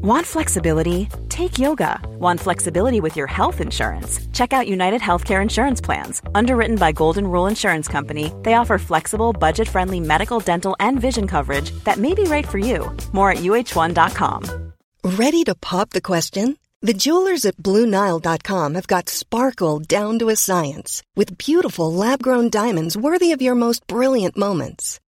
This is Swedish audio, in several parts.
Want flexibility? Take yoga. Want flexibility with your health insurance? Check out United Healthcare Insurance Plans. Underwritten by Golden Rule Insurance Company, they offer flexible, budget friendly medical, dental, and vision coverage that may be right for you. More at uh1.com. Ready to pop the question? The jewelers at BlueNile.com have got sparkle down to a science with beautiful lab grown diamonds worthy of your most brilliant moments.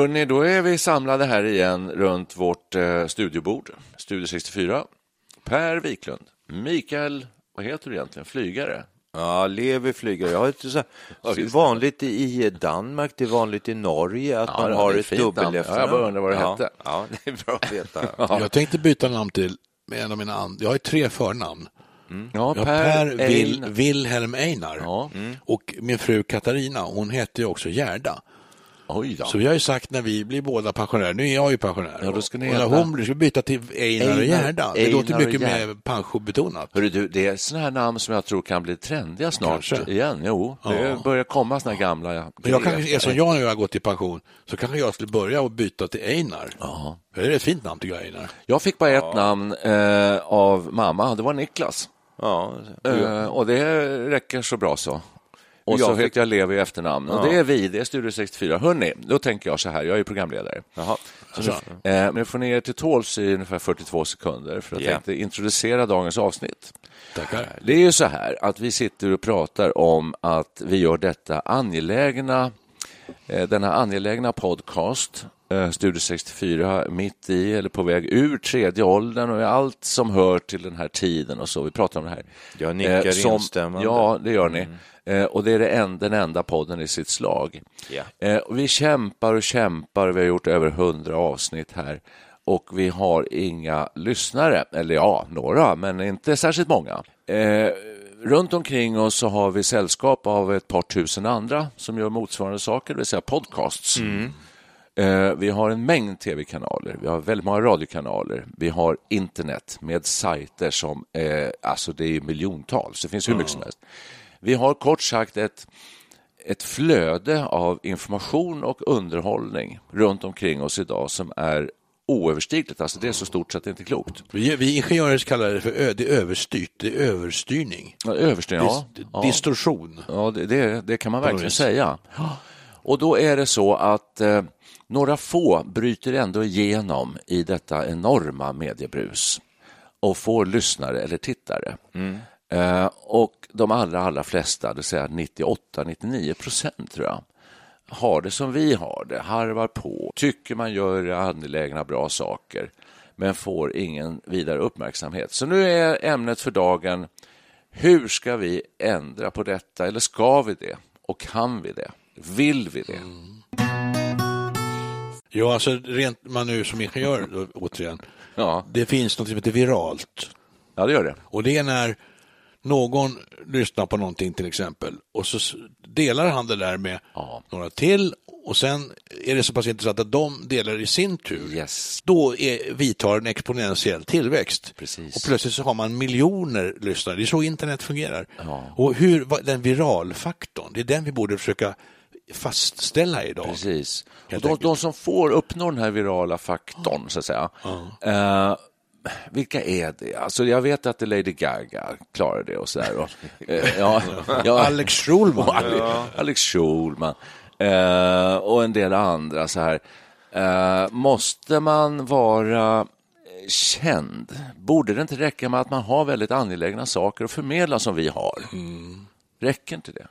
Hörrni, då är vi samlade här igen runt vårt eh, studiobord, Studio 64. Per Wiklund, Mikael, vad heter du egentligen, flygare? Ja, lever flygare. Jag har ett så här, Ja, vanligt i Danmark, det är vanligt i Norge att Ja, man har ett dubbelefternamn. Ja, jag bara undrar vad det ja, hette. Ja, det är bra att veta. Jag tänkte byta namn till med en av mina and- Jag har tre förnamn. Ja, Jag har Per, Vil, Ein- Wilhelm Einar Ja. och min fru Katarina, hon heter ju också Gerda. Oj då. Så vi har ju sagt när vi blir båda pensionärer, nu är jag ju pensionär, Ja, då ska ni och när hon blir så byta till Einar och Gerda. Det Einar låter mycket mer pensiobetonat. Hörru du, det är sådana här namn som jag tror kan bli trendiga snart Kanske. igen. Jo, det Ja. börjar komma såna här gamla Men jag kanske är som jag nu har gått i pension, så kanske jag skulle börja och byta till Einar. Ja. Det är ett fint namn tycker jag, Einar. Jag fick bara ett namn eh, av mamma, det var Niklas. Ja, Eh, och det räcker så bra så. Och Jag så fick- heter jag Levi i efternamn. Och det är vi, det är Studio 64. Hörni, då tänker jag så här, jag är ju programledare. Jaha. Så nu, eh, men nu får ni er till tåls i ungefär 42 sekunder för att jag Ja. tänkte introducera dagens avsnitt. Tackar. Det är ju så här att vi sitter och pratar om att vi gör detta angelägna, denna angelägna podcast, eh, Studio 64, mitt i eller på väg ur tredje åldern och allt som hör till den här tiden och så. Vi pratar om det här. Jag nickar Eh, som- instämmande. Ja, det gör ni. Eh, Och det är det en, den enda podden i sitt slag. Ja. Eh, och Vi kämpar och kämpar. Vi har gjort över hundra avsnitt här och vi har inga lyssnare. Eller ja, några, men inte särskilt många. Eh, runt omkring oss så har vi sällskap av ett par tusen andra som gör motsvarande saker, det vill säga podcasts. Eh, Vi har en mängd tv-kanaler, vi har väldigt många radiokanaler, vi har internet med sajter som, eh, alltså det är miljontals, det finns hur mycket som helst. Vi har kort sagt ett, ett flöde av information och underhållning runt omkring oss idag som är oöverstigligt. Alltså det är så stort så att det inte är klokt. Vi, vi ingenjörer kallar det för ö, det är överstyrt, det är överstyrning. Ja, Överstyrning, ja. Dis- ja. Distorsion. Ja, det, det, det kan man verkligen säga. Och då är det så att eh, några få bryter ändå igenom i detta enorma mediebrus och får lyssnare eller tittare. Eh, och de allra, allra flesta, det vill säga 98-99 procent tror jag, har det som vi har det, harvar på, tycker man gör angelägna bra saker men får ingen vidare uppmärksamhet. Så nu är ämnet för dagen hur ska vi ändra på detta? Eller ska vi det? Och kan vi det? Vill vi det? Ja, alltså rent man nu som ingenjör, då, återigen, Ja, det finns något som heter viralt. ja det gör det. Och det är när någon lyssnar på någonting till exempel och så delar han det där med Ja. några till och sen är det så pass intressant att de delar i sin tur. Yes. Då är, vidtar en exponentiell tillväxt. Precis. Och plötsligt så har man miljoner lyssnare. Det är så internet fungerar. Ja. Och hur, den viralfaktorn, det är den vi borde försöka fastställa idag. Precis. Och de, de som får uppnå den här virala faktorn, så att säga, eh, vilka är det? Alltså, jag vet att Lady Gaga klarar det och så där. Och, eh, ja, ja, Alex Schulman. Och Ale- Alex Schulman eh, och en del andra så här. Eh, måste man vara känd? Borde det inte räcka med att man har väldigt angelägna saker att förmedla som vi har? Räcker inte det?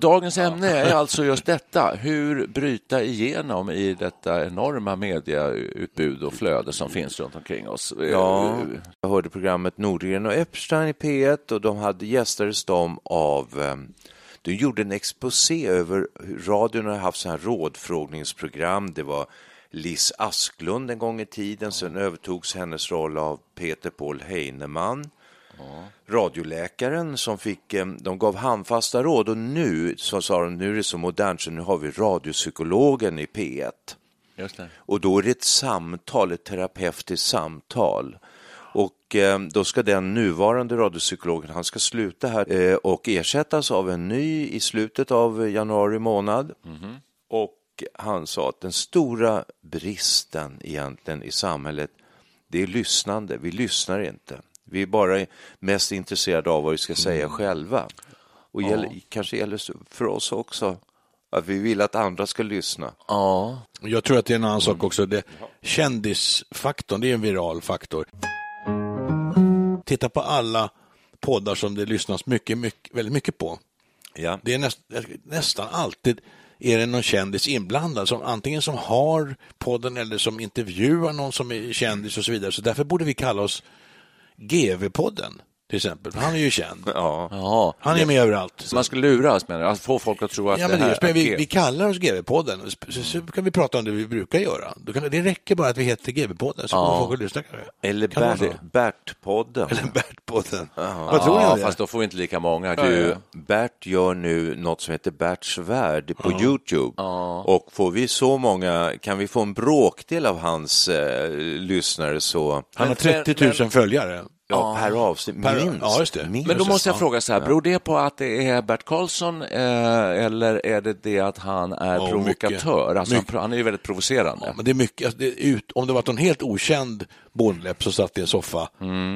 Dagens ämne är alltså just detta, hur bryta igenom i detta enorma mediautbud och flöde som finns runt omkring oss. Ja, jag hörde programmet Nordgren och Epstein i P1 och de hade gästades de av ehm, De gjorde en exposé över hur radion har haft sådana här rådfrågningsprogram. Det var Liss Asklund en gång i tiden, sen övertogs hennes roll av Peter Paul Heinemann. Radioläkaren som fick, eh, de gav handfasta råd och nu så sa de, nu är det så modernt så nu har vi radiopsykologen i P1. Just det. Och då är det ett samtal, ett terapeutiskt samtal. Och eh, då ska den nuvarande radiopsykologen, han ska sluta här eh, och ersättas av en ny i slutet av januari månad. Och han sa att den stora bristen egentligen i samhället, det är lyssnande. Vi lyssnar inte. Vi är bara mest intresserade av vad vi ska säga själva. Och gäller, kanske gäller för oss också, att vi vill att andra ska lyssna. Ja, Jag tror att det är en annan sak också. Det, kändisfaktorn, det är en viral faktor. Titta på alla poddar som det lyssnas mycket, mycket, väldigt mycket på. Ja. Det är näst, nästan alltid är det någon kändis inblandad, som, antingen som har podden eller som intervjuar någon som är kändis och så vidare. Så därför borde vi kalla oss GV-podden till exempel, han är ju känd. Ja. ja. Han är med överallt. Så man ska luras menar du? Få folk att tro att Ja, det men det är här men vi, är vi kallar oss GV-podden, så, så kan vi prata om det vi brukar göra. Kan, det räcker bara att vi heter GV-podden, så kommer folk att lyssna kanske. Eller Kan det vara Bert, så? Bertpodden. Eller Bert-podden. Vad tror ni Ja, det? fast då får vi inte lika många. Du, Bert gör nu något som heter Berts värld på Youtube. Och får vi så många, kan vi få en bråkdel av hans eh, lyssnare så... Han har 30 000 följare. Ja, per avsnitt, Per- minst. ja, just det. minst. Men då måste jag fråga så här, beror det på att det är Bert Karlsson eh, eller är det det att han är Ja, provokatör? mycket. Alltså, han, Mycket. han är ju väldigt provocerande. Men det är mycket, alltså, det är ut, om det var någon helt okänd bonläpp som satt i en soffa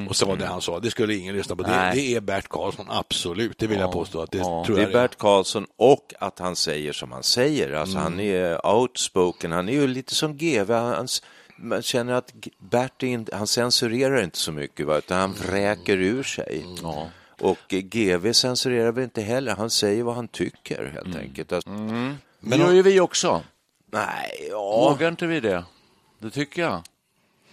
och sa det han sa, det skulle ingen lyssna på. Det, det är Bert Karlsson, absolut. Det vill jag påstå. Att det, tror Det jag är Bert Karlsson och att han säger som han säger. Alltså han är outspoken, han är ju lite som GV. Han, man känner att Bert inte, han censurerar inte så mycket, va, utan han vräker ur sig. Ja. Och eh, GV censurerar väl inte heller, han säger vad han tycker helt enkelt. Alltså, Men det gör ju vi också. Nej, ja. Vågar inte vi det? Det tycker jag.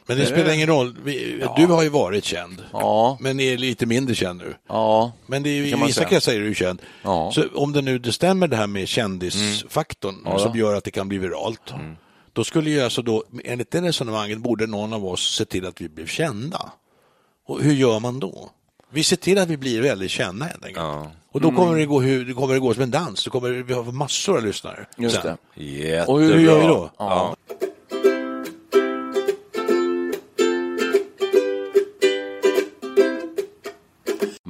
Men det spelar ingen roll. Vi, Du har ju varit känd, Ja. men är lite mindre känd nu. Ja, Men det är ju, i vissa säga. kretsar är du ju känd. Ja. Så om det nu det stämmer det här med kändisfaktorn som gör att det kan bli viralt. Då skulle ju alltså då, enligt det resonemanget, borde någon av oss se till att vi blev kända. Och hur gör man då? Vi ser till att vi blir väldigt kända helt enkelt. Ja. Och då kommer, det gå, hur, det kommer det gå som en dans. Då kommer vi ha massor av lyssnare. just sen. det. Jättebra. Och hur, hur gör vi då? Ja.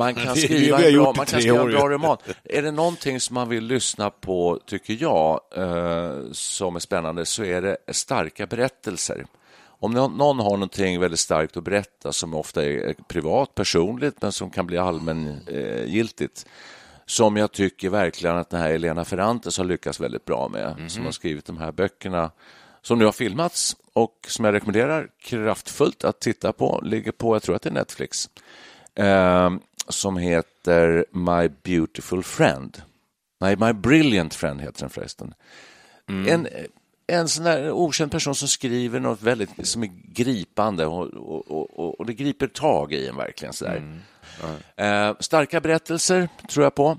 Man kan skriva en bra, man kan skriva en bra roman. Är det någonting som man vill lyssna på, tycker jag, eh, som är spännande, så är det starka berättelser. Om nå- någon har någonting väldigt starkt att berätta som ofta är privat, personligt, men som kan bli allmängiltigt, som jag tycker verkligen att den här Elena Ferrantes har lyckats väldigt bra med, som har skrivit de här böckerna som nu har filmats och som jag rekommenderar kraftfullt att titta på. Ligger på, jag tror att det är Netflix, eh, som heter My Beautiful Friend. Nej, My Brilliant Friend heter den förresten. En, en sån där okänd person som skriver något väldigt som är gripande och, och, och, och det griper tag i en verkligen. Sådär. Eh, starka berättelser tror jag på.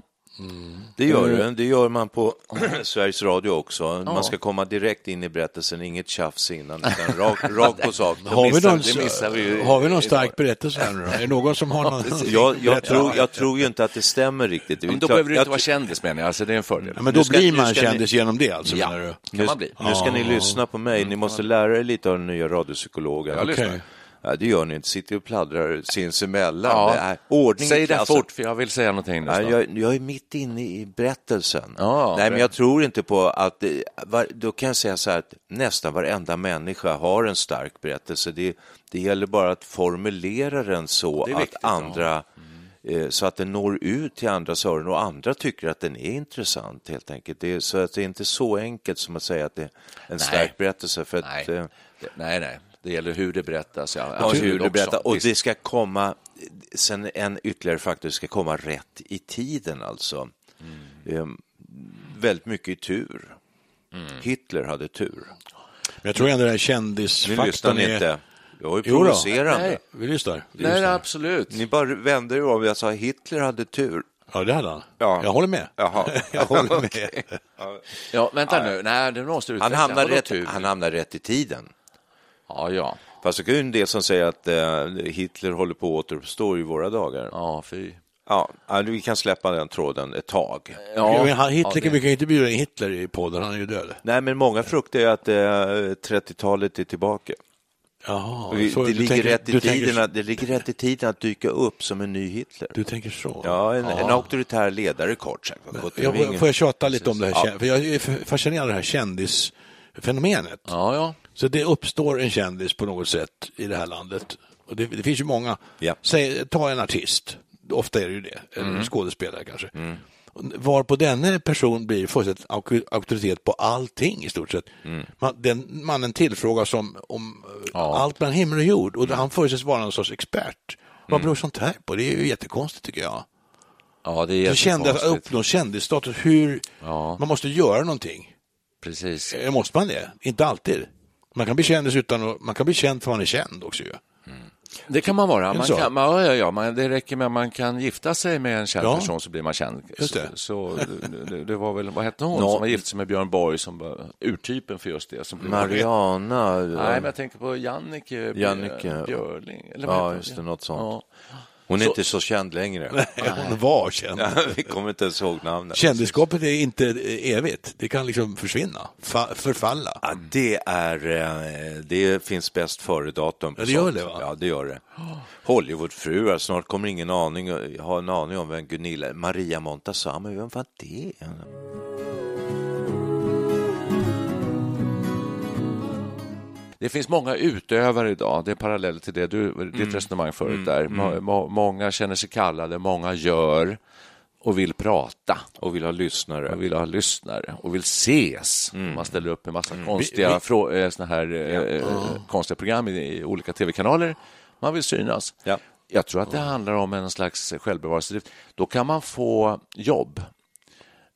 Det gör det. Det gör man på Sveriges Radio också. Man ska komma direkt in i berättelsen, inget tjafs innan, utan rakt rak på sak. Har vi, någon, det missar vi ju har vi någon stark berättelse här nu då? Är det någon som har någon? Jag, jag, tror, jag tror ju inte att det stämmer riktigt. Det Men då klart- behöver du inte vara kändis menar jag, alltså, det är en fördel. Ja, men då ska- blir man kändis genom det alltså, Ja. menar du? kan Nu, man bli. nu ska ni lyssna på mig, ni måste lära er lite av den nya radiopsykologen. Jag lyssnar. Ja, det gör ni inte, sitter och pladdrar sinsemellan. Ja. Är ordning Säg det fort, för jag vill säga någonting snart. jag, jag är mitt inne i berättelsen. Ja, Nej, men jag tror inte på att... då kan jag säga så här att nästan varenda människa har en stark berättelse. Det, det gäller bara att formulera den så att viktigt, ja. andra... eh, Så att den når ut till andras öron och andra tycker att den är intressant helt enkelt. Det är, så att det är inte så enkelt som att säga att det är en stark berättelse. För att, Nej. eh, nej, nej, det gäller hur det berättas. Ja, Ja, hur du också. berättar. Och det ska komma, sen en ytterligare faktor, det ska komma rätt i tiden alltså. Mm. Ehm, väldigt mycket i tur. Mm. Hitler hade tur. Men jag tror ändå den här kändisfaktorn är... inte. Jag är Jo då. provocerande. Nej. Vi lyssnar. Vi Nej, lyssnar. nej, absolut. Ni bara vände er om. Jag sa Hitler hade tur. Ja, det hade han. Ja. Jag håller med. Jaha. Jag håller med. Ja, vänta nu. Nej, det måste du Han Vadå rätt, han hamnar rätt i tiden. Ja, ja. Fast det är ju en del som säger att eh, Hitler håller på att återuppstå i våra dagar. Ja, fy. Ja, vi kan släppa den tråden ett tag. Ja, men han, Hitler, ja, det- vi kan ju inte bjuda in Hitler i podden, han är ju död. Nej, men många fruktar ju att eh, 30-talet är tillbaka. Jaha, Vi, så det, ligger tänker- rätt i tiden tänker- att, det ligger rätt i tiden att dyka upp som en ny Hitler. Du tänker så? Ja, en, en auktoritär ledare kort sagt. Jag, ingen- får jag tjata lite om det här? Ja. För jag är fascinerad av det här kändisfenomenet. Ja, ja. Så det uppstår en kändis på något sätt i det här landet. Och det, det finns ju många. Ja. Säg, ta en artist, ofta är det ju det, eller en skådespelare kanske. Var på denne person blir fullständigt auk- auktoritet på allting i stort sett. Man, den mannen tillfrågas om, om eh, Ja. allt mellan himmel och jord och han förutsätts vara någon sorts expert. Vad beror sånt här på? Det är ju jättekonstigt tycker jag. Ja, det är Så kändis, att jättekonstigt. uppnå kändisstatus, hur Ja. man måste göra någonting. Precis. Eh, Måste man det? Inte alltid. Man kan bli kändis utan att, man kan bli känd för att man är känd också ju. Det kan man vara. Man kan, ja, ja, ja, man, det räcker med att man kan gifta sig med en känd Ja. person så blir man känd. Just det. Så, så det, det var väl, vad hette hon Nå- som var gift sig med Björn Borg som var urtypen för just det? Som blev Mariana. Nej, men jag tänker på Jannike, Jannike. Björling. Eller Ja, just det, något sånt. Ja. Hon är Så- inte så känd längre. Hon var känd. Vi kommer inte ens ihåg namnet. Kändisskapet är inte evigt. Det kan liksom försvinna, fa- förfalla. Ja, det, är, eh, det finns bäst före-datum. Ja, det gör sånt. det, va? Ja, det gör det. Hollywoodfruar, snart kommer ingen aning, ha en aning om vem Gunilla. Maria Montazami, vem var det? Det finns många utövare idag, det är parallell till det du, ditt resonemang förut där. Må, må, många känner sig kallade, många gör och vill prata Och vill ha lyssnare. och vill ha lyssnare och vill ses. Man ställer upp en massa konstiga, Vi- vi- eh, här, eh, konstiga program i, i olika tv-kanaler. Man vill synas. Ja. Jag tror att det handlar om en slags självbevarelsedrift. Då kan man få jobb.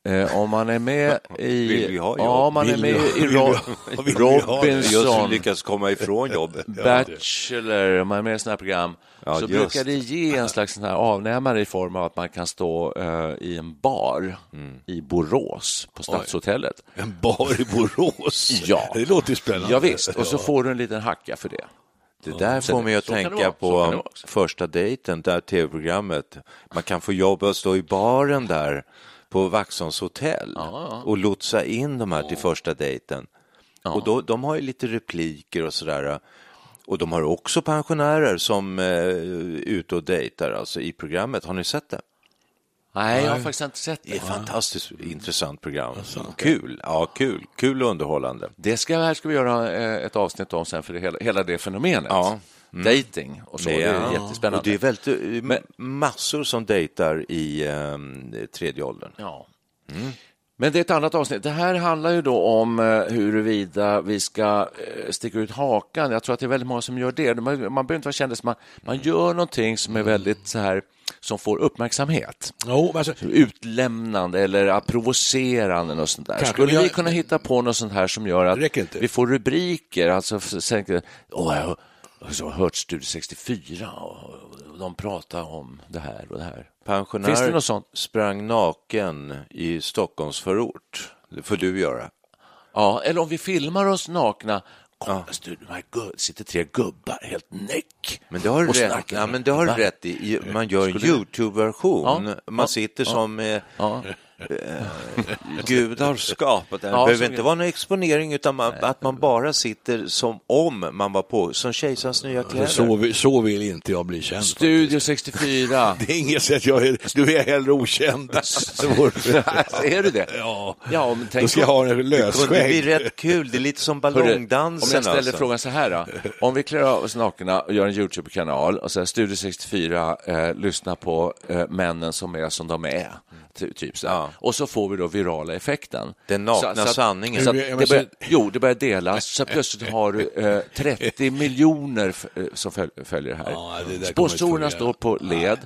Eh, om man är med i... Ha? Ja, om man är med det? Robinson, lyckas komma ifrån jobbet. Bachelor, om man är med i sådana här program, Ja, så just. brukar det ge en slags sån här avnämare i form av att man kan stå eh, i en bar Mm. i Borås på Stadshotellet. En bar i Borås. Ja. Det låter spännande. Ja, visst, och så får du en liten hacka för det. Det där får det- mig att det tänka det på första dejten, där tv-programmet. Man kan få jobb och stå i baren där på Vaxholms hotell och lotsa in de här till första dejten. Och då, de har ju lite repliker och sådär. Och de har också pensionärer som eh, är ute och dejtar alltså, i programmet. Har ni sett det? Nej, jag har faktiskt inte sett Det är det. ett fantastiskt intressant program. Kul, ja kul, kul och underhållande. Det ska, här ska vi göra eh, ett avsnitt om sen för det hela, hela det fenomenet. Ja. Dating och så. Det är jättespännande. Och det är väldigt, eh, massor som dejtar i eh, tredje åldern. Ja. Mm. Men det är ett annat avsnitt. Det här handlar ju då om eh, huruvida vi ska eh, sticka ut hakan. Jag tror att det är väldigt många som gör det. Man, man behöver inte vara kändis, man, man gör någonting som är väldigt så här som får uppmärksamhet. Men alltså, Utlämnande eller provocerande och sånt där. Kanske, Skulle men jag- vi kunna hitta på något sånt här som gör att vi får rubriker? Alltså, åh, har hört Studio 64 och de pratar om det här och det här. Finns det Pensionär något sånt? sprang naken i Stockholmsförort. Det får du göra. Ja, eller om vi filmar oss nakna. Kolla, ja. de här gu- sitter tre gubbar helt näck. Men det har du rätt, ja, men det har du rätt i. Man gör en Youtube-version. Ja, Man ja, sitter som eh, Ja. Gud har skapat den. Det Ja, behöver inte vara någon exponering utan man, att man bara sitter som om man var på, som kejsarens nya kläder. så, vill- så vill inte jag bli känd. Studio 64. Det är inget sätt, jag är, du är hellre okänd. Så är du det? Ja. ja men tänk Då ska jag ha en Det blir lösskägg. rätt kul, det är lite som Hörru, ballongdansen. Om jag ställer alltså. frågan så här då. Om vi klär av oss nakna och gör en Youtube-kanal och säger Studio 64, eh, lyssna på eh, männen som är som de är. Ty, typ så här. Ja. Och så får vi då virala effekten. Den nakna att- sanningen. Så att det så- börjar, jo, det börjar delas. Så plötsligt har du eh, 30 miljoner eh, som föl- följer det här. Ja, Sponsorerna står på led.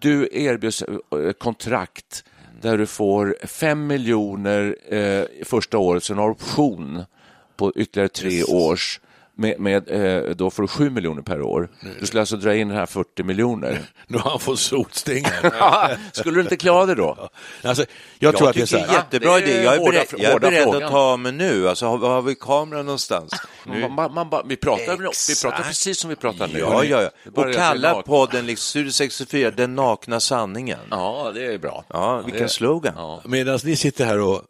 Du erbjuds eh, kontrakt där du får 5 miljoner eh, första året, så en option på ytterligare tre års med, med, eh, då får du 7 miljoner per år. Du skulle alltså dra in den här 40 miljoner. Nu har han fått solstingar. skulle du inte klara det då? Alltså, jag, tror att det är så tycker här. jättebra det är idé. Jag är hårda- beredd, jag är beredd frågan. att ta mig nu. Alltså, har, har vi kameran någonstans? Man, man, man, vi, pratar, vi pratar precis som vi pratar nu. Ja, ja, är ja. Och kalla vi- podden liksom Studio 64 Den nakna sanningen. Ja, det är bra. Ja, vilken Det- slogan. Ja. Medan ni sitter här och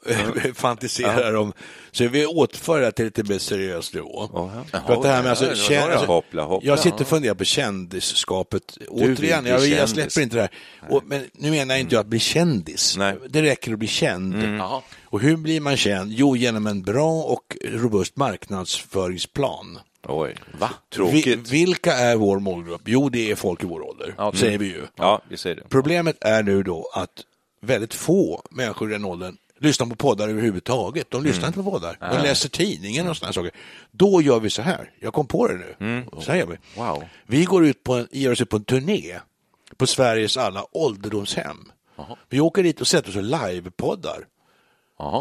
fantiserar om, så vi återför det till lite mer seriös nivå. Jaha. För att det här med alltså, Ja, det var kän- det. alltså, Hoppla, hoppla. jag sitter och funderar på kändisskapet. Återigen, jag, jag släpper inte det här. Och, men nu menar jag inte jag att bli kändis. Nej. Mm. Det räcker att bli känd. Jaha. Och hur blir man känd? Jo, genom en bra och robust marknadsföringsplan. Oj, va? Vi, Tråkigt. vilka är vår målgrupp? Jo, det är folk i vår ålder, säger vi ju. Ja, vi säger det. Problemet är nu då att väldigt få människor i den åldern lyssnar på poddar överhuvudtaget. De lyssnar inte på poddar. De läser tidningen och sådana saker. Då gör vi så här. Jag kom på det nu. Så här gör vi. Wow. Vi går ut på en, ger oss ut på en turné på Sveriges alla ålderdomshem. Vi åker dit och sätter oss och livepoddar.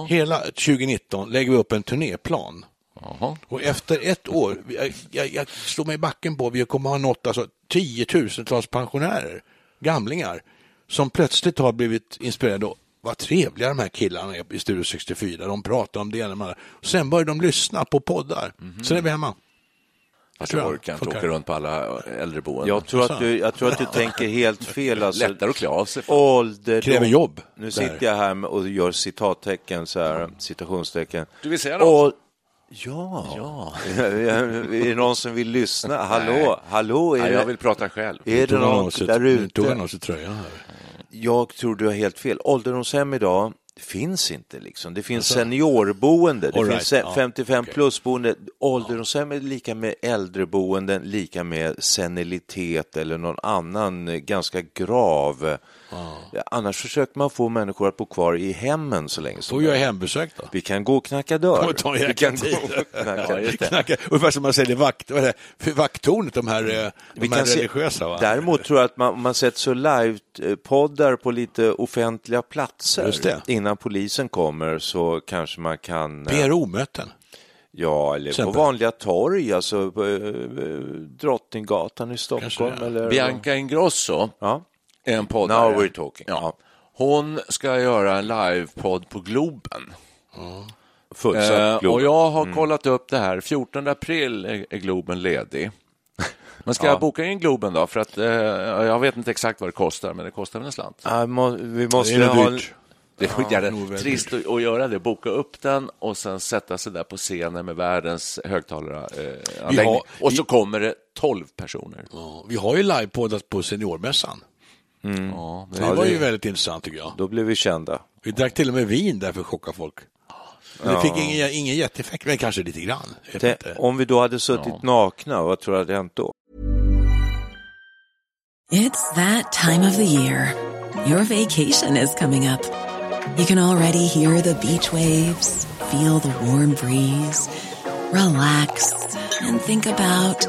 Hela 2019 lägger vi upp en turnéplan. Jaha. Och efter ett år, jag, jag, jag slår mig i backen på, vi kommer ha nått alltså tiotusentals pensionärer, gamlingar, som plötsligt har blivit inspirerade. Vad trevliga de här killarna är i Studio 64, de pratar om det ena med det Sen börjar de lyssna på poddar. Sen är vi hemma. Tror jag orkar inte åka runt på alla äldreboenden. Jag tror, att du, jag tror att du tänker helt fel. Alltså, Lättare att klä av sig. ålderdom. Kräver jobb. Nu Där. sitter jag här och gör citattecken, så här, citationstecken. Du vill säga något? Och, ja. Ja. är det någon som vill lyssna? Hallå, hallå? Är Nej, det, jag vill prata själv. är det någon där nu Tog han ute? av sig tröjan här. Jag tror du har helt fel. Ålderdomshem idag finns inte. Liksom. Det finns seniorboende, det finns right, ja, 55 okej. plus-boende. Ålderdomshem är lika med äldreboenden, lika med senilitet eller någon annan eh, ganska grav. Ja, Annars försöker man få människor att bo kvar i hemmen så länge som Får jag möjligt. hembesök då? Vi kan gå och knacka dör. Och ta en Vi jäkla kan tid. gå och knacka. Ja. Knacka. Ungefär som man säljer vakt, vakttornet, de här, eh, Vi de här kan se- religiösa. Va? Däremot tror jag att man, man sätter så live-poddar på lite offentliga platser Just det. innan polisen kommer så kanske man kan... eh, PRO-möten. Ja, eller på Exempel. vanliga torg, alltså på Drottninggatan i Stockholm. Eller... Bianca Ingrosso Ja. En poddare. Now we're talking. Ja. Hon ska göra en livepodd på Globen. Fullsatt Eh, Globen. och jag har Mm. kollat upp det här. 14 april är, Globen ledig. Men ska Ja. jag boka in Globen då? För att eh, jag vet inte exakt vad det kostar, men det kostar väl en slant. Ja, må, vi måste Det är ha... dyrt. Det är väldigt trist att, att göra det, boka upp den och sen sätta sig där på scenen med världens högtalaranläggning. har- och så kommer det 12 personer. Ja, vi har ju livepoddat på seniormässan. Ja, Det men- var ju väldigt intressant tycker jag. Då blir vi kända. Vi drack till och med vin där för att chocka folk. Men det fick ingen, ingen jätteeffekt, men kanske lite grann. Det, inte. om vi då hade suttit nakna, vad tror du hade hänt då? It's that time of the year. Your vacation is coming up. You can already hear the beach waves, feel the warm breeze, relax, and think about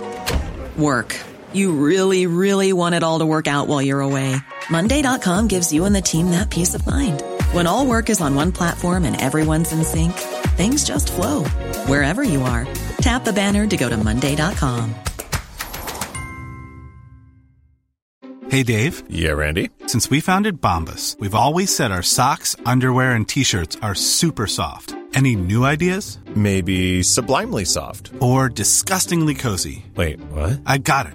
work. You really, really want it all to work out while you're away. Monday.com gives you and the team that peace of mind. When all work is on one platform and everyone's in sync, things just flow wherever you are. Tap the banner to go to Monday.com. Hey Dave, Yeah, Randy. since we founded Bombus, we've always said our socks, underwear, and t shirts are super soft. Any new ideas? Maybe sublimely soft. Or disgustingly cozy? Wait, what? I got it.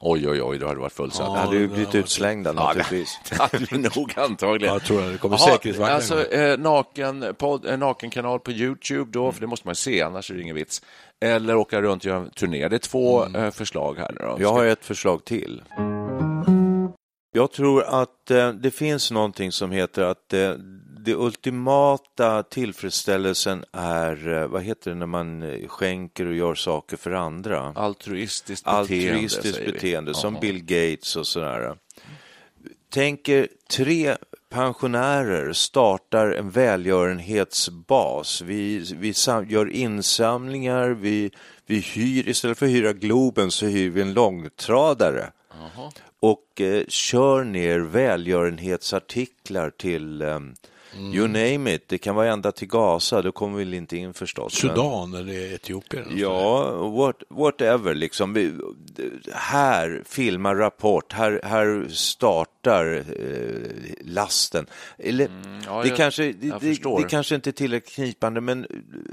Oj, oj, oj, då hade det varit fullsatt. Ja, hade ju blivit utslängda naturligtvis. det hade vi nog antagligen. Jag tror att det kommer Jaha, säkerhetsvagnar. Alltså, eh, naken, podd, eh, nakenkanal på YouTube då, för det måste man se, annars är det ingen vits. Eller åka runt och göra en turné. Det är två eh, förslag här nu då. Jag har ett förslag till. Jag tror att eh, det finns någonting som heter att eh, det ultimata tillfredsställelsen är, eh, vad heter det när man eh, skänker och gör saker för andra? Altruistiskt beteende, Altruistiskt beteende, som Jaha. Bill Gates och sådär. Tänker tre pensionärer startar en välgörenhetsbas. Vi, vi sam- gör insamlingar, vi, vi hyr, istället för att hyra Globen så hyr vi en långtradare. Och eh, kör ner välgörenhetsartiklar till um, you name it. Det kan vara ända till Gaza, då kommer vi väl inte in förstås. men- Sudan eller Etiopien. Ja, what, whatever liksom. Vi, här filmar Rapport, här, här startar eh, lasten. Eller, Mm, ja, det, jag- kanske, det, det, det kanske inte är tillräckligt knipande, men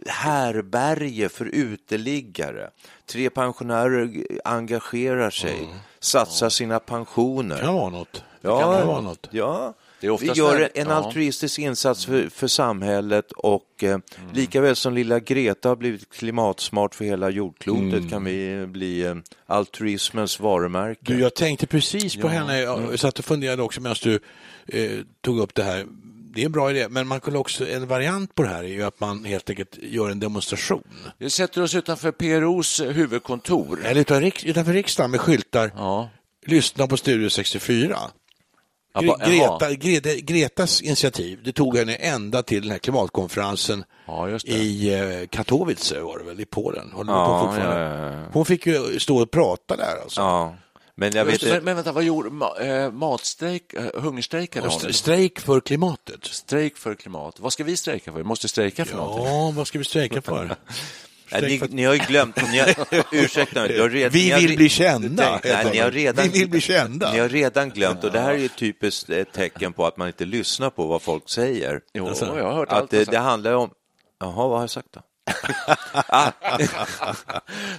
härberge för uteliggare. Tre pensionärer engagerar sig, satsar sina pensioner. Det kan vara något. Det Ja, kan vara något. ja. Det är Vi gör en ja. altruistisk insats för, för samhället och eh, lika väl som lilla Greta har blivit klimatsmart för hela jordklotet kan vi bli eh, altruismens varumärke. Du, jag tänkte precis på henne. Jag satt och funderade också medan du eh, tog upp det här. Det är en bra idé, men man kunde också, en variant på det här är ju att man helt enkelt gör en demonstration. Vi sätter oss utanför PROs huvudkontor. Eller utan, riks- utanför riksdagen med skyltar. Ja. Lyssna på Studio 64. Ja, Gre-. Greta, Greta, Gretas initiativ, det tog henne ända till den här klimatkonferensen Ja, i eh, Katowice var det väl, i Polen. Ja, ja, ja, ja. Hon fick ju stå och prata där alltså. Ja, men jag vet men, men vänta, vad gjorde ma, eh, matstrejk, eh, hungerstrejkade hon? st- strejk för klimatet. Strejk för klimat. Vad ska vi strejka för? Vi måste strejka för någonting. Ja, vad ska vi strejka för? Strejk ni, ni har ju glömt, ni har, ursäkta mig, har redan, Vi ni har vill re- bli kända, Nej, ni har redan, Vi vill bli kända. Ni har redan glömt och det här är ju ett typiskt ett tecken på att man inte lyssnar på vad folk säger. Jo, Alltså, jag har hört Att allt. det, det handlar om, jaha, vad har jag sagt då? Ah,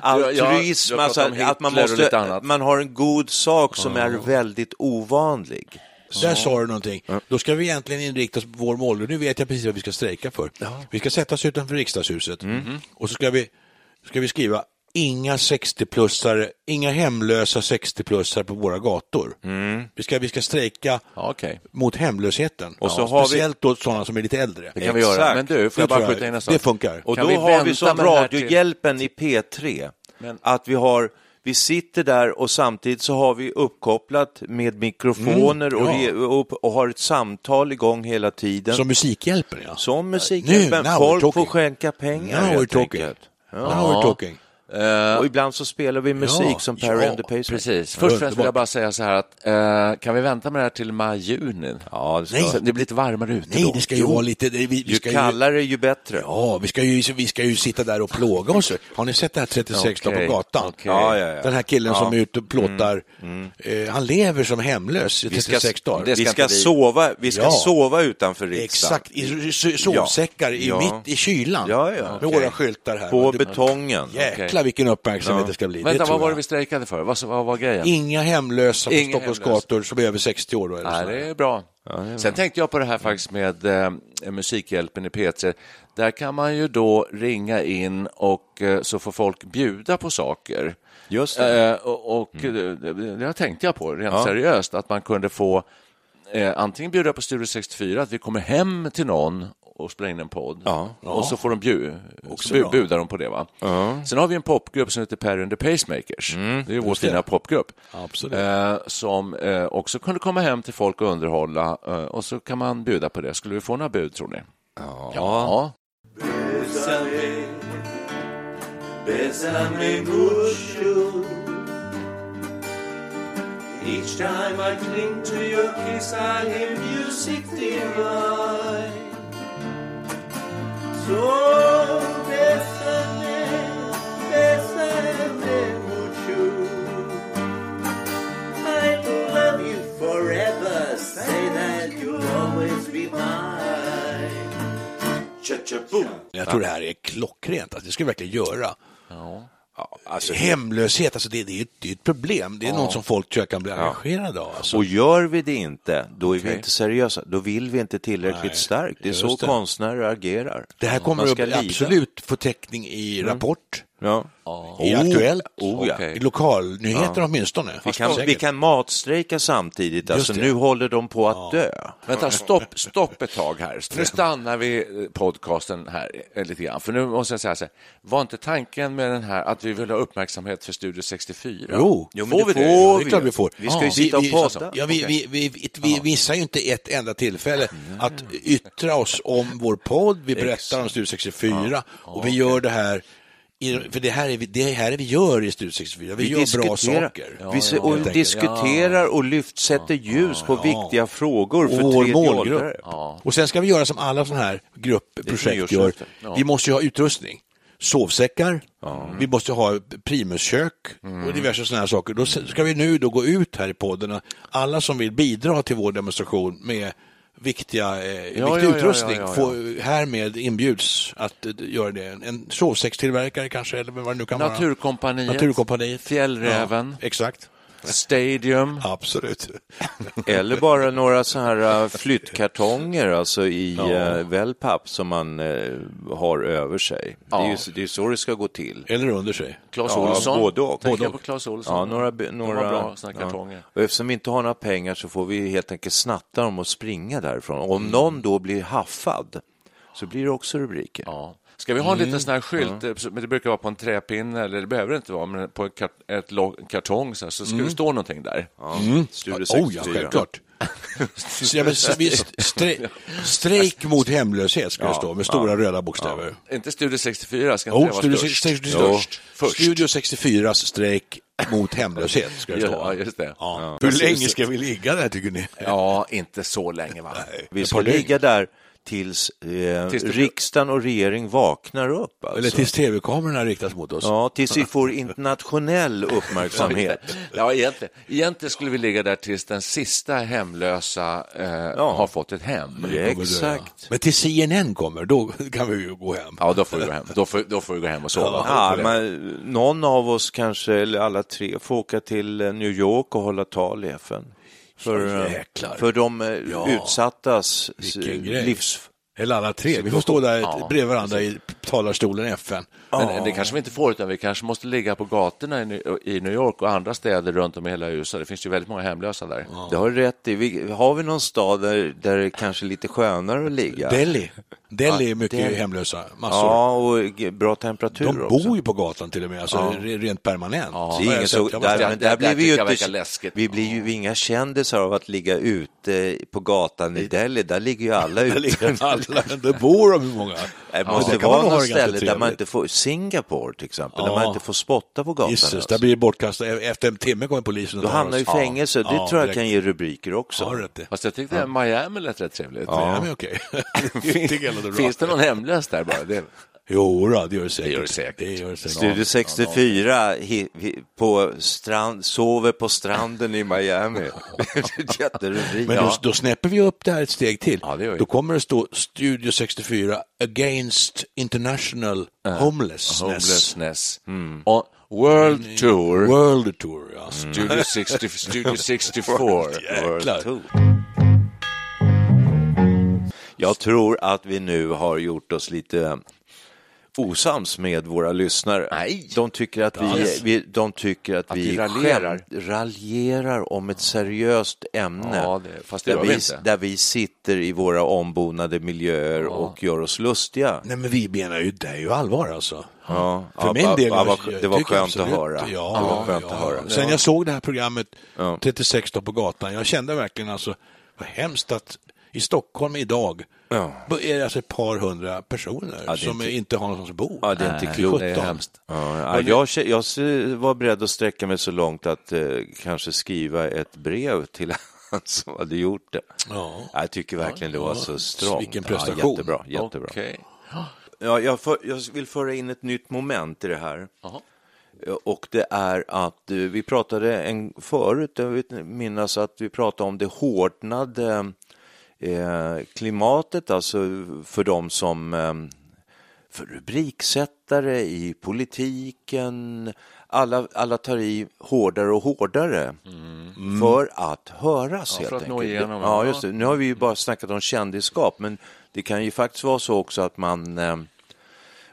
Altruism, har alltså att man, måste, man har en god sak som är väldigt ovanlig. Där sa du någonting. Då ska vi egentligen inrikta oss på vår mål. Nu vet jag precis vad vi ska strejka för. Vi ska sätta oss utanför riksdagshuset och så ska vi, ska vi skriva inga 60-plussare, inga hemlösa 60-plussare på våra gator. Vi, ska, vi ska strejka Ja, Okej, mot hemlösheten. Och så har vi- Speciellt då sådana som är lite äldre. det kan vi göra. Men du, får jag bara skjuta in en sak? Det funkar. Och Kan då vi har vi som här till- Radiohjälpen i P3, Men- att vi har vi sitter där och samtidigt så har vi uppkopplat med mikrofoner Mm, och, ja. re, och, och har ett samtal igång hela tiden. Som Musikhjälpen, ja. Som Nu, Musikhjälpen. we're Folk får skänka pengar Now we're helt talking. enkelt. Now we're talking. Eh, Och ibland så spelar vi musik Ja, som Perry ja, and the Pacemakers. Precis. Först och främst vill jag bara säga så här att eh, kan vi vänta med det här till maj-juni? Ja, det ska, Nej. Det blir lite varmare ute Nej, då. det ska ju vara lite... det- Vi, vi ju ska ju, kallare ju bättre. Ja, vi ska, ju, vi ska ju sitta där och plåga oss. Har ni sett det här 36 dagar Okej, på gatan? okej. Ja, ja, ja. Den här killen som är ute och plåtar. Mm, Eh, han lever som hemlös i Vi ska, 36 dagar. vi ska ska, vi- sova, vi ska Ja. sova utanför riksdagen. Exakt, i sovsäckar i, mitt i kylan. Ja, ja. Med Okej. våra skyltar här. På betongen. Jäklar vilken uppmärksamhet det ska bli. Vänta, det vad var det vi strejkade för? Vad, vad var grejen? Inga hemlösa på Inga Stockholms hemlösa. gator som är över 60 år. Då, eller Nej, det är bra. Sen tänkte jag på det här faktiskt med eh, Musikhjälpen i P3. Där kan man ju då ringa in och eh, så får folk bjuda på saker. Just det. Eh, och och Mm. det, det, det tänkte jag på rent seriöst, att man kunde få eh, antingen bjuda på Studio 64, att vi kommer hem till någon och spelar in en podd Ja. och så får de bju, så bu, budar de på det. Va? Sen har vi en popgrupp som heter Perry and the Pacemakers. Mm. det är vår fina popgrupp. Absolut. Eh, som eh, också kunde komma hem till folk och underhålla eh, och så kan man bjuda på det. Skulle vi få några bud tror ni? Ja. Ja. Bésame mucho. Each time I cling to your kiss, I hear music divine. Jag tror det här är klockrent. Alltså, det ska vi verkligen göra. Ja, alltså, Hemlöshet, alltså det, det, är, ett, det är ett problem. Det är något som folk tror jag kan bli engagerade av. Alltså. Och gör vi det inte, då är vi Okej. inte seriösa. Då vill vi inte tillräckligt Nej, starkt. Det är så det. konstnärer agerar. det här kommer lida. absolut få täckning i Rapport, Ja. i Aktuellt, Oh, ja. Okej. i lokalnyheter åtminstone. Vi, kan, vi kan matstrejka samtidigt, alltså nu håller de på att dö. Vänta, stopp, stopp ett tag här. Nu stannar vi eh, podcasten här eh, lite grann. För nu måste jag säga så här, var inte tanken med den här att vi vill ha uppmärksamhet för Studio 64? Jo, Jo, men får vi det får det är klart vi får. Vi ska ju sitta och vi, podda. Ja, vi, vi, vi, vi, vi missar ju inte ett enda tillfälle att yttra oss om vår podd. Vi berättar om Studio 64 och vi gör det här för det här, är vi, det här är vi gör i Studio 64. Vi, gör bra saker. vi se, och enkelt. diskuterar och lyft, sätter ljus på viktiga frågor för Och vår målgrupp. Och sen ska vi göra som alla sådana här gruppprojekt gör. Vi måste ju ha utrustning. Sovsäckar, vi måste ha primuskök och diverse sådana här saker. Då ska vi nu då gå ut här i podden, alla som vill bidra till vår demonstration med viktiga, eh, viktig ja, ja, utrustning ja, ja, ja. Får, härmed inbjuds att eh, göra det. En sovsäckstillverkare kanske, eller vad det nu kan vara. Naturkompaniet, Naturkompaniet. Fjällräven, Ja, exakt. Stadium. Absolut. Eller bara några så här äh, flyttkartonger alltså i ja. wellpapp som man äh, har över sig. Det, är ju, det är så det ska gå till. Eller under sig. Claes Ja, Olsson. både och. Och. på Claes Olsson. Ja, några, några bra såna kartonger. Och eftersom vi inte har några pengar så får vi helt enkelt snatta dem och springa därifrån. Om någon då blir haffad så blir det också rubriker. Ja. Ska vi ha en liten sån här skylt, men det brukar vara på en träpinne, eller det behöver det inte vara, men på en kart, ett kartong så, här, så ska det stå någonting där. Studio Oh ja, 64. självklart. Så, ja, men, så vi stre, strejk mot hemlöshet ska det stå med stora röda bokstäver. Inte Studio 64, ska inte Oh, det vara Studio, störst? 64, Jo, störst. Studio 64 strejk mot hemlöshet ska det stå. Ja. Ja. Hur länge ska vi ligga där tycker ni? Ja, inte så länge va? Vi Ett ska ligga där tills, eh, Tills riksdagen och regering vaknar upp. Alltså. Eller tills tv-kamerorna riktas mot oss. Ja, tills vi får internationell uppmärksamhet. Ja, egentligen, egentligen skulle vi ligga där tills den sista hemlösa eh, har fått ett hem. Exakt. Men till CNN kommer, då kan vi ju gå hem. Ja, då får vi gå hem, då får, då får vi gå hem och sova. Ja, men, någon av oss kanske, eller alla tre, får åka till eh, New York och hålla tal i FN. För, Ja, eh, jäklar. för de eh, Ja. utsattas eh, livs... Eller alla tre. Vi får stå där Ja, bredvid varandra i talarstolen i FN. Men det kanske vi inte får, utan vi kanske måste ligga på gatorna i New- York och andra städer runt om i hela USA. Det finns ju väldigt många hemlösa där. Det har du rätt i. Har vi någon stad där, där det är kanske är lite skönare att ligga? Delhi. Delhi är mycket Delhi. hemlösa, massor. Ja, och bra temperatur De också. bor ju på gatan till och med, alltså re- rent permanent. Det är ingen så, där, det- där det blir vi ju inte, läskigt. vi blir ju inga kändisar av att ligga ute på gatan i Delhi. Där ligger ju alla Där ute. ligger alla, där bor de hur många? Det Ja, måste där kan man vara något det ställe där man inte får, Singapore till exempel, Ja. där man inte får spotta på gatan. Gisses, ens. där blir det bortkastat. Efter en timme kommer polisen och Då hamnar ju i fängelse. Det Ja, tror jag direkt. kan ge rubriker också. Ja, det. Fast jag tyckte Miami lät rätt trevligt. Ja, men okej. Finns det någon hemlös där bara? Det, Jo, då, det gör det säkert. Det gör det säkert. Det gör det säkert. Studio 64 hi, hi, på strand, sover på stranden i Miami. Jätterubrik. Men då, då snäpper vi upp det här ett steg till. Ja, det. Då kommer det stå Studio 64 Against International Homelessness. homelessness. On World Tour. World Tour, ja. Studio, 60, Studio 64. Jäklar. Tour. Jag tror att vi nu har gjort oss lite osams med våra lyssnare. Nej. De tycker att vi, vi, de tycker att, Att vi, vi raljerar. raljerar om ett seriöst ämne. Ja, det- fast det där, vi inte. där vi sitter i våra ombonade miljöer och gör oss lustiga. Nej, men vi menar ju, det är ju allvar alltså. Ja, För ja, min ja, del, ja, jag det var skönt absolut- att höra. Ja, det var skönt ja. att höra. Sen jag såg det här programmet, Ja. 36 då på gatan, jag kände verkligen alltså, vad hemskt att i Stockholm idag Ja. är det alltså ett par hundra personer Ja, som inte- inte har någonstans att bo. Ja, det är inte klokt. Det är 17. hemskt. Ja, ja, jag, jag var beredd att sträcka mig så långt att eh, kanske skriva ett brev till han som hade gjort det. Ja. Jag tycker verkligen det var så strångt. vilken prestation. Jättebra. jättebra. Okej. Ja, jag, för, jag vill föra in ett nytt moment i det här. Jaha. Och det är att eh, vi pratade en, förut, jag vet, minnas att vi pratade om det hårdnade eh, klimatet, alltså för de som eh, för rubriksättare i politiken. Alla, alla tar i hårdare och hårdare för att höras Ja, helt för att nå enkelt. igenom, ja, ja. just det. Nu har vi ju bara snackat om kändisskap, men det kan ju faktiskt vara så också att man eh,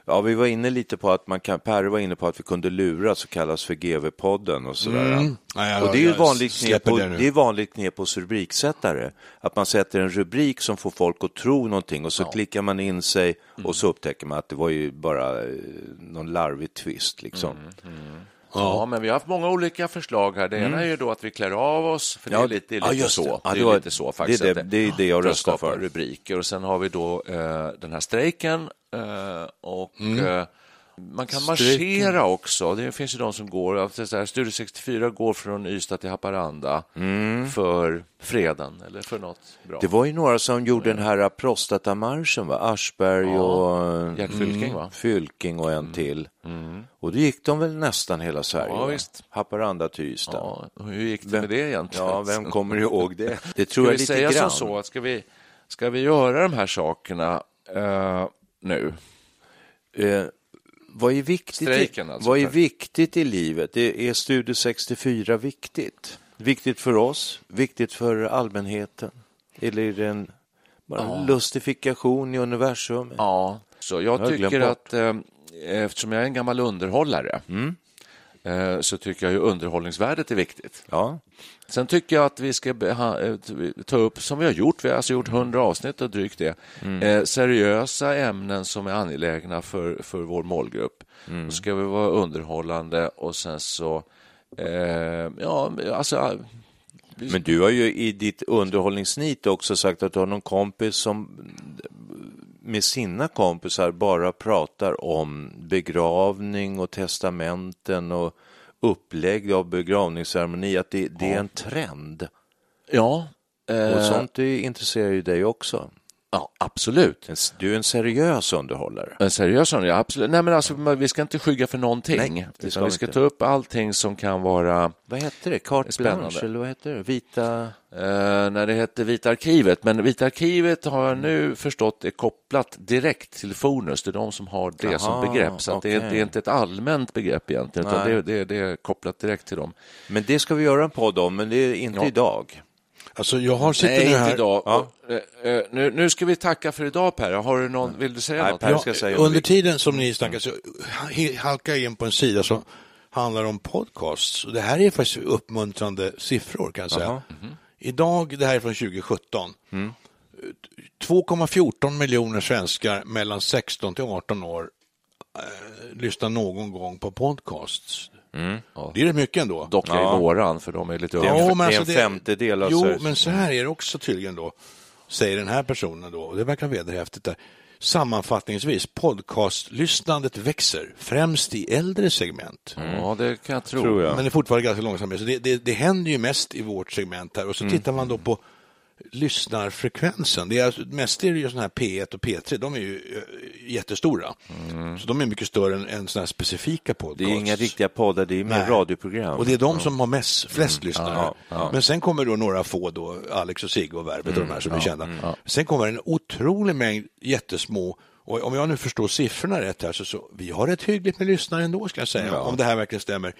Ja, vi var inne lite på att man kan, Per var inne på att vi kunde lura så kallas för GV-podden och sådär. Mm. Ja, jag- och det är ju vanligt knep, på, det är vanligt knep hos rubriksättare. Att man sätter en rubrik som får folk att tro någonting och så klickar man in sig Mm. och så upptäcker man att det var ju bara eh, någon larvig twist liksom. Mm. Ja, men vi har haft många olika förslag här. Det ena är ju då att vi klär av oss, för det är Ja, lite, det är ja, lite just det. så. Ja, det det är lite så faktiskt. det är det- det är det jag röstar för. rubriker. Och sen har vi då eh, den här strejken eh, och eh, man kan marschera också. Det finns ju de som går, Studio 64 går från Ystad till Haparanda för freden eller för något bra. Det var ju några som gjorde den här prostatamarschen, va? Aschberg Ja, och Gert Fylking, va? Mm. Fylking och en till. Och då gick de väl nästan hela Sverige? Ja, va? visst. Haparanda till Ystad. Ja, hur gick det Vem- med det egentligen? Ja, vem kommer ihåg det? Det Ska tror jag vi lite säga grann. som så att ska vi, ska vi göra de här sakerna eh, nu? Eh, vad är viktigt, Strejken alltså, vad är viktigt i livet? Är, är Studio 64 viktigt? Viktigt för oss? Viktigt för allmänheten? Eller är det en bara en lustifikation i universum? Ja, så jag Jag tycker att eh, eftersom jag är en gammal underhållare Mm. Eh, så tycker jag ju underhållningsvärdet är viktigt. Ja. Sen tycker jag att vi ska eh, ta upp, som vi har gjort, vi har alltså gjort 100 avsnitt och drygt det, Mm. eh, seriösa ämnen som är angelägna för, för vår målgrupp. Mm. Då ska vi vara underhållande och sen så, eh, ja, alltså Men du har ju i ditt underhållningsnit också sagt att du har någon kompis som med sina kompisar bara pratar om begravning och testamenten och upplägg av begravningsceremoni, att det, det är en trend. ja, Och eh, sånt det intresserar ju dig också. Ja, absolut. Du är en seriös underhållare. En seriös ja absolut. Nej, men alltså, vi ska inte skygga för någonting. Nej, det ska utan vi ska inte. ta upp allting som kan vara, Vad heter det? Carte Spännande. eller vad heter det? Vita... eh, när det hette Vita arkivet, men Vita arkivet har jag nu förstått är kopplat direkt till Fonus, det är de som har det som Jaha, begrepp, så att det, är, det är inte ett allmänt begrepp egentligen, utan Nej. det, det, det är kopplat direkt till dem. Men det ska vi göra en podd om, men det är inte Ja. idag. Alltså jag har sitter Nej, nu inte här. idag. Ja. Eh, eh, nu, nu ska vi tacka för idag Per, har du någon, vill du säga Nej, något? Per ska säga under tiden som ni snackar så ha- halkar jag in på en sida som handlar om podcasts. Och det här är faktiskt uppmuntrande siffror kan jag säga. Jaha. Idag, det här är från 2017, 2,14 miljoner svenskar mellan 16 till 18 år eh, lyssnar någon gång på podcasts. Det är rätt mycket ändå. Dock är Ja. det våran, för de är lite unga. Ja, men det är alltså en femtedel av Jo, Sveriges- men så här är det också tydligen då, säger den här personen då, och det verkar vederhäftigt där. Sammanfattningsvis, podcastlyssnandet växer, främst i äldre segment. Ja, det kan jag tro. Tror jag. Men det är fortfarande ganska långsamt. Så det, det, det händer ju mest i vårt segment här. Och så tittar man då på lyssnarfrekvensen. Det är alltså, mest är det ju sådana här P1 och P3, de är ju eh, jättestora. Så de är mycket större än, än sådana här specifika podcasts. Det är inga riktiga poddar, det är mer radioprogram. Och det är de som har mest, flest lyssnare. Ja, ja. Men sen kommer då några få, då, Alex och Sigge och Värvet och de här som är kända. Sen kommer en otrolig mängd jättesmå och om jag nu förstår siffrorna rätt här så, så vi har ett hyggligt med lyssnare ändå ska jag säga, om det här verkligen stämmer.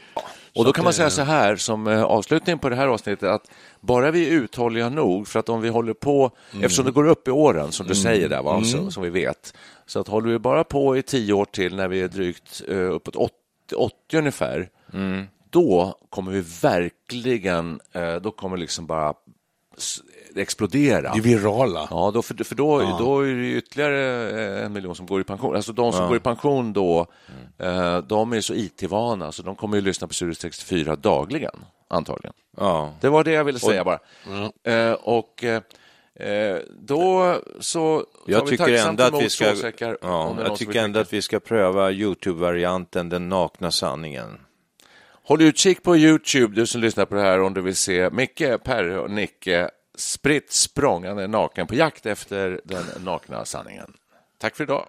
Och då kan man säga eh, så här som eh, avslutning på det här avsnittet att bara vi är uthålliga nog för att om vi håller på, Mm. eftersom det går upp i åren som du säger där, va, så, som vi vet, så att håller vi bara på i tio år till när vi är drygt uh, uppåt 80, 80 ungefär, Mm. då kommer vi verkligen, eh, då kommer liksom bara explodera. Det är virala. Ja, då, för, för då, då är det ytterligare eh, en miljon som går i pension. Alltså de som går i pension då, eh, de är så IT-vana så de kommer ju lyssna på Studio 64 dagligen, antagligen. Ja. Det var det jag ville säga bara. Eh, och eh, eh, då så tar Jag vi tycker tacksamt ändå att vi ska, ja, jag tycker ändå att vi ska pröva Youtube-varianten Den nakna sanningen. Håll utkik på Youtube, du som lyssnar på det här, om du vill se Micke, Per och Nicke spritt språngande naken på jakt efter den nakna sanningen. Tack för idag.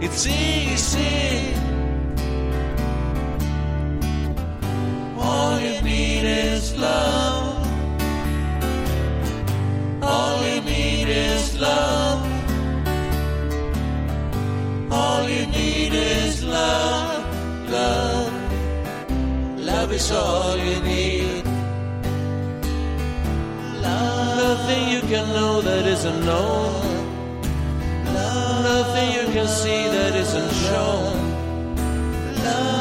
It's easy. All you need is love. All you need is love. All you need is love. Love. Love is all you need. Love. Nothing you can know that isn't known. Nothing you can see that isn't shown.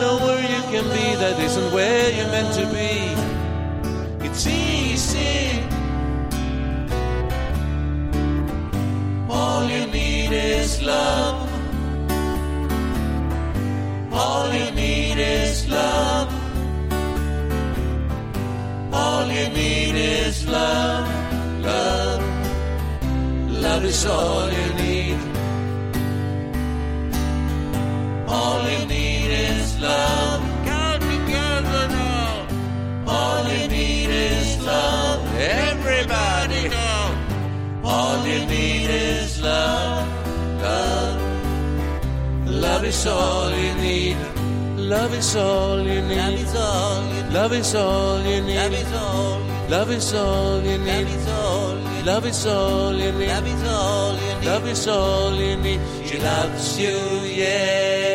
Nowhere you can be that isn't where you're meant to be. It's easy. All you need is love. All you need is love. All you need is love, love. Love is all you need. All you need is love. Come together now. All you need is love. Everybody now. All you need is love, love. Love is all you need. Love is all you need. Love is all you need. Love is all you need. Love is all you need. Love is all you need. Love is all you need. She loves you, yeah,